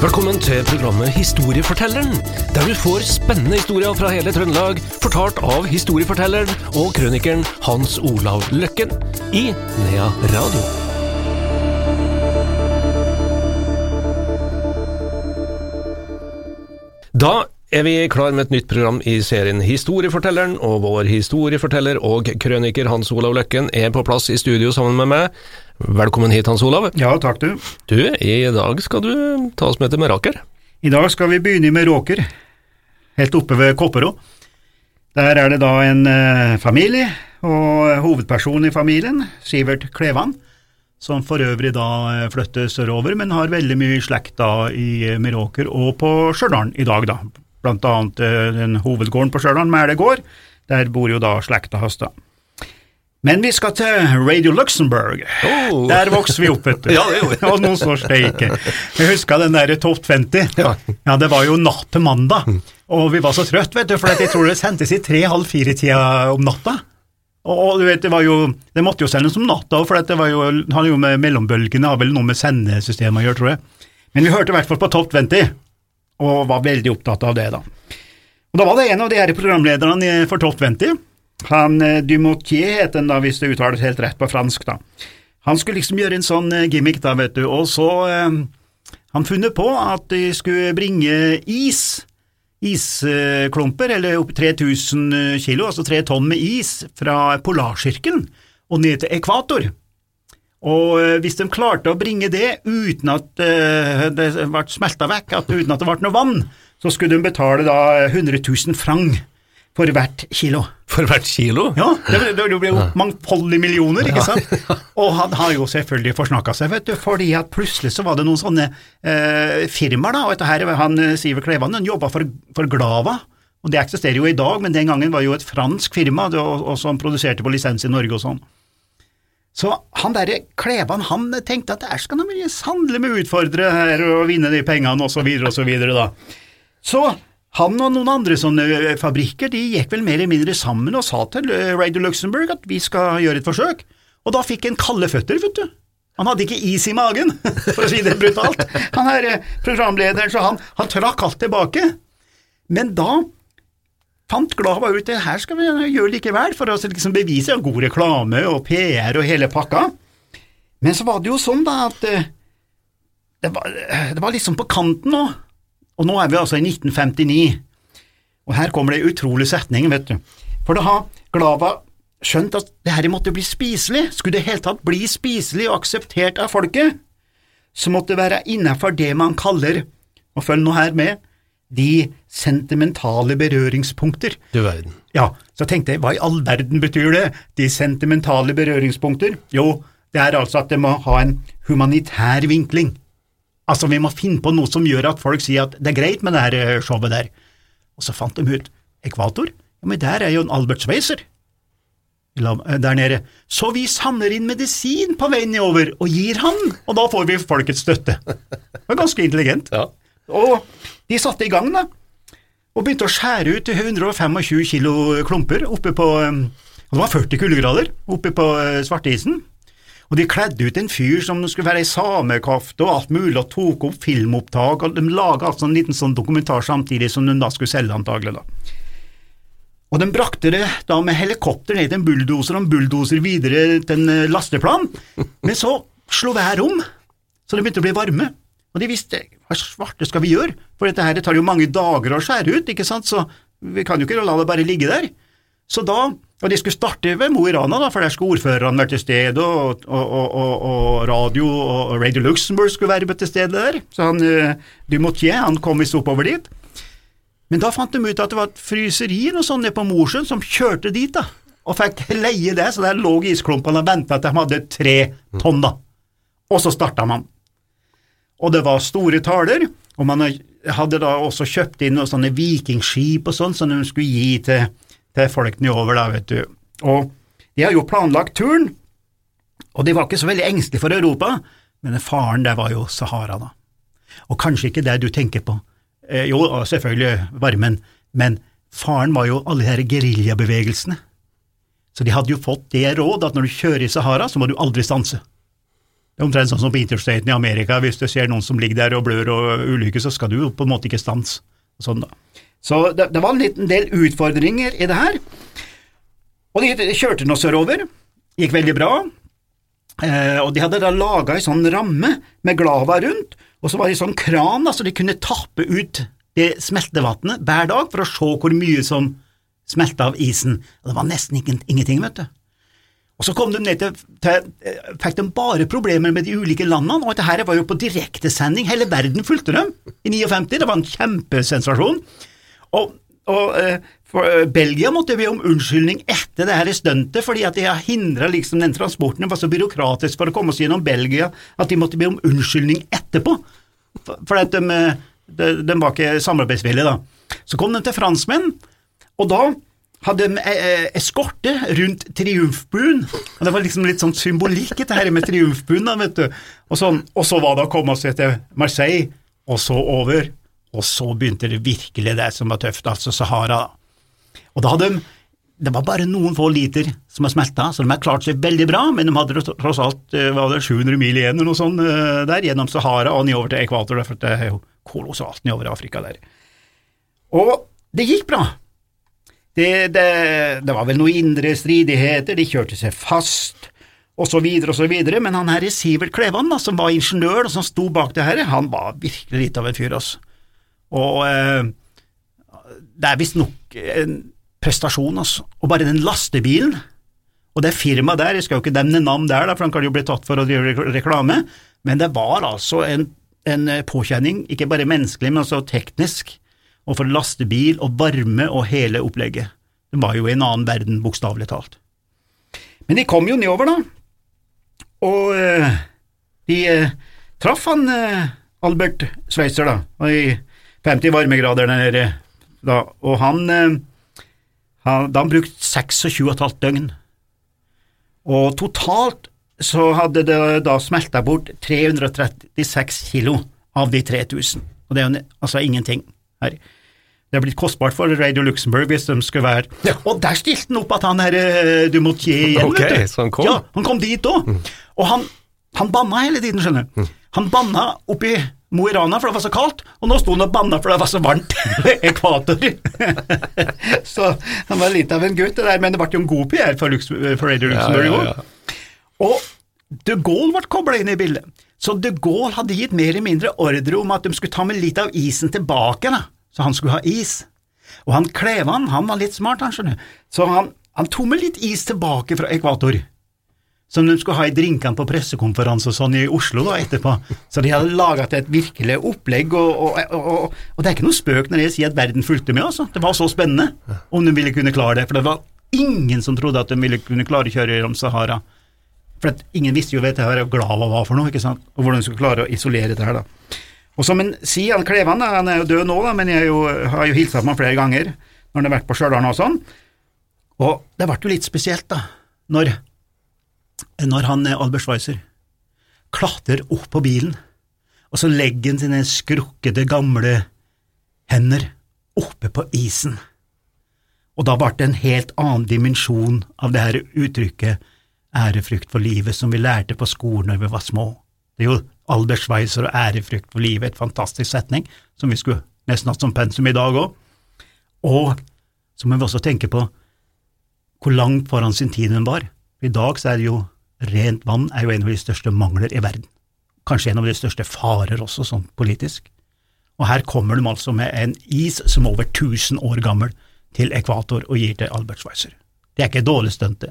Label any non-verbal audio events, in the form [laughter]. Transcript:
Velkommen til programmet Historiefortelleren, der du får spennende historier fra hele Trøndelag, fortalt av historiefortelleren og krønikeren Hans Olav Løkken i Nea Radio. Da er vi klar med et nytt program i serien Historiefortelleren, og vår historieforteller og krøniker Hans Olav Løkken er på plass i studio sammen med meg. Velkommen hit, Hans Olav. Ja, takk du. Du, i dag skal du ta oss med til Meråker. I dag skal vi begynne med Råker, helt oppe ved Kopperå. Der er det da en eh, familie, og hovedpersonen i familien, Sivert Klevan, som for øvrig da eh, flytter sørover, men har veldig mye slekt da i Meråker og på Stjørdal i dag, da. Blant annet eh, den hovedgården på Stjørdal, Mæle gård, der bor jo da slekta hans, da. Men vi skal til Radio Luxembourg. Oh. Der vokste vi opp, vet du. [laughs] Ja, det. [laughs] Og noen står steike. Jeg husker den der Top 20. Ja. ja, det var jo natt til mandag, og vi var så trøtt, vet du, for jeg tror det sendtes i tre-halv fire-tida om natta. Og, og du vet, det var jo, det måtte jo sendes om natta, for det var jo, hadde jo med mellombølgene, har vel noe med sendesystemet å gjøre, tror jeg. Men vi hørte i hvert fall på Top 20, og var veldig opptatt av det, da. Og Da var det en av de her programlederne for Top 20, han eh, Dumotier het den da, hvis det uttales helt rett på fransk, da. Han skulle liksom gjøre en sånn eh, gimmick, da, vet du, og så eh, Han funnet på at de skulle bringe is, isklumper, eller opp 3000 kilo, altså tre tonn med is, fra Polarsirkelen og ned til ekvator. Og eh, hvis de klarte å bringe det uten at eh, det ble smelta vekk, at, uten at det ble noe vann, så skulle de betale da 100 000 franc for hvert kilo. For hvert kilo? Ja, det det, det ble jo mangfoldige millioner, ikke sant? [laughs] Og han har jo selvfølgelig forsnakka seg, vet du, fordi at plutselig så var det noen sånne eh, firmaer, da, og dette her, han eh, Siver Klevan, han jobba for, for Glava, og det eksisterer jo i dag, men den gangen var det jo et fransk firma, det, og, og som produserte på lisens i Norge og sånn. Så han derre Klevan, han tenkte at der skal han sannelig med utfordre her og vinne de pengene, og så videre og så videre, da. Så han og noen andre sånne eh, fabrikker de gikk vel mer eller mindre sammen og sa til eh, Radio Luxembourg at vi skal gjøre et forsøk, og da fikk en kalde føtter, vet du. Han hadde ikke is i magen, [laughs] for å si det brutalt. Han er eh, programlederen, så han, han trakk alt tilbake. Men da fant Glava ut det her skal vi gjøre likevel, for å liksom bevise god reklame og PR og hele pakka. Men så var det jo sånn da at det var, det var liksom på kanten nå. Og nå er vi altså i 1959, og her kommer det en utrolig setning, vet du. For da har Glava skjønt at det her måtte bli spiselig, skulle det hele tatt bli spiselig og akseptert av folket, så måtte det være innenfor det man kaller, og følg nå her med, de sentimentale berøringspunkter. Du verden. Ja, så tenkte jeg, hva i all verden betyr det, de sentimentale berøringspunkter? Jo, det er altså at det må ha en humanitær vinkling. Altså, vi må finne på noe som gjør at folk sier at det er greit med det her eh, showet der. Og så fant de ut ekvator, ja, men der er jo en Albert Schweitzer der nede. Så vi samler inn medisin på veien nedover og gir han, og da får vi folkets støtte. Det var ganske intelligent. Ja. Og de satte i gang, da, og begynte å skjære ut 125 kilo klumper oppe på Det var 40 kuldegrader oppe på svartisen. Og de kledde ut en fyr som skulle være i samekafte og alt mulig, og tok opp filmopptak, og de laga altså en liten sånn dokumentar samtidig som de da skulle selge, antagelig, da. Og de brakte det da med helikopter ned til en bulldoser og en bulldoser videre til en lasteplan, [laughs] men så slo været om, så det begynte å bli varme, og de visste hva svarte skal vi gjøre, for dette her det tar jo mange dager å skjære ut, ikke sant, så vi kan jo ikke la det bare ligge der. Så da, og de skulle starte ved Mo i Rana, da, for der skulle ordførerne være til stede, og, og, og, og, radio og Radio Luxembourg skulle være til stede der, så han Dumotier han kom visst oppover dit. Men da fant de ut at det var et fryseri og sånn nede på Mosjøen som kjørte dit, da, og fikk [laughs] leie det, så der lå isklumpene og venta at de hadde tre tonn, da. Og så starta man. Og det var store taler, og man hadde da også kjøpt inn noen sånne vikingskip og sånn som de skulle gi til til folk nedover, da, vet du. Og de har jo planlagt turen, og de var ikke så veldig engstelige for Europa, men faren der var jo Sahara, da. Og kanskje ikke det du tenker på. Eh, jo, selvfølgelig varmen, men faren var jo alle de geriljabevegelsene. Så de hadde jo fått det råd at når du kjører i Sahara, så må du aldri stanse. Det er omtrent sånn som på interstaten i Amerika, hvis du ser noen som ligger der og blør og ulykker, så skal du jo på en måte ikke stanse. Sånn da. Så det, det var en liten del utfordringer i det her. Og de kjørte nå sørover, gikk veldig bra, eh, og de hadde da laga ei sånn ramme med Glava rundt, og så var det ei sånn kran da, så de kunne tappe ut det smeltevannet hver dag for å se hvor mye som smelta av isen. Og det var nesten ingenting, vet du. Og så kom de ned til, til, fikk de bare problemer med de ulike landene, og dette her var jo på direktesending, hele verden fulgte dem i 59, det var en kjempesensasjon. Og, og eh, for, eh, Belgia måtte be om unnskyldning etter det her stuntet, fordi at de har hindra liksom den transporten, det var så byråkratisk for å komme seg gjennom Belgia at de måtte be om unnskyldning etterpå, for, for at de, eh, de, de var ikke samarbeidsvillige da. Så kom de til franskmenn, og da hadde eh, eskorte rundt triumfbuen. Og Det var liksom litt sånn symbolikk dette her med triumfbuen, da, vet du. Og, sånn, og så var det å komme seg til Marseille, og så over. Og så begynte det virkelig det som var tøft, altså Sahara. Og da hadde de det var bare noen få liter som har smelta, så de har klart seg veldig bra, men de hadde tross alt eh, var det 700 mil igjen eller noe sånt eh, der, gjennom Sahara og nedover til ekvator, for det er jo kolossalt nedover Afrika der. Og det gikk bra. Det, det, det, var vel noen indre stridigheter, de kjørte seg fast, og så videre og så videre, men han her Sivert Klevan, da, som var ingeniør og som sto bak det her, han var virkelig litt av en fyr, altså. Og eh, det er visstnok en prestasjon, altså. Og bare den lastebilen, og det firmaet der, jeg skal jo ikke nevne navn der, da, for han kan jo bli tatt for å drive reklame, men det var altså en, en påkjenning, ikke bare menneskelig, men også teknisk og for lastebil og varme og hele opplegget. Det var jo i en annen verden, bokstavelig talt. Men de kom jo nedover, da, og eh, de eh, traff han uh, Albert Schweitzer, da, og i 50 varmegrader der nede, da, og han, han Da han brukte 26,5 døgn, og totalt så hadde det da smelta bort 336 kilo av de 3000, og det er jo altså ingenting her. Det er blitt kostbart for Radio Luxembourg hvis de skulle være ja. Og der stilte han opp at han her du måtte gi igjen, okay, vet du. Så han kom? Ja, han kom dit òg. Mm. Og han, han, banna hele tiden, skjønner du. Mm. Han banna oppi Mo i Rana for det var så kaldt, og nå sto han og banna for det var så varmt [laughs] ved ekvator. [laughs] så han var litt av en gutt, det der, men det ble jo en god PR for, Lux, for Radio Luxembourg òg. Ja, ja, og de Gaulle ble kobla inn i bildet. Så de Gaulle hadde gitt mer eller mindre ordre om at de skulle ta med litt av isen tilbake. da så han skulle ha is. Og han Klevan, han var litt smart, han skjønner, så han, han tok med litt is tilbake fra ekvator, som de skulle ha i drinkene på pressekonferanse og sånn i Oslo da etterpå. Så de hadde laget et virkelig opplegg, og, og, og, og, det er ikke noe spøk når jeg sier at verden fulgte med, altså. Det var så spennende om de ville kunne klare det, for det var ingen som trodde at de ville kunne klare å kjøre gjennom Sahara. For at ingen visste jo hva dette her Glava var for noe, ikke sant, og hvordan de skulle klare å isolere dette her, da. Og som en sier, han Klevan han er jo død nå, da, men jeg jo, har jo hilsa på ham flere ganger når han har vært på Stjørdal og sånn. Og det ble jo litt spesielt, da, når, når han Albert Schweitzer klatrer opp på bilen, og så legger han sine skrukkede, gamle hender oppe på isen. Og da ble det en helt annen dimensjon av det her uttrykket ærefrykt for livet som vi lærte på skolen når vi var små. Det er jo Albert Schweitzer og ærefrykt for livet, et fantastisk setning, som vi skulle nesten hatt som pensum i dag òg. Og så må vi også tenke på hvor langt foran sin tid hun var. I dag så er det jo rent vann er jo en av de største mangler i verden. Kanskje en av de største farer også, sånn politisk. Og her kommer de altså med en is som er over 1000 år gammel, til ekvator og gir til Albert Schweitzer. Det er ikke et dårlig stunt, det.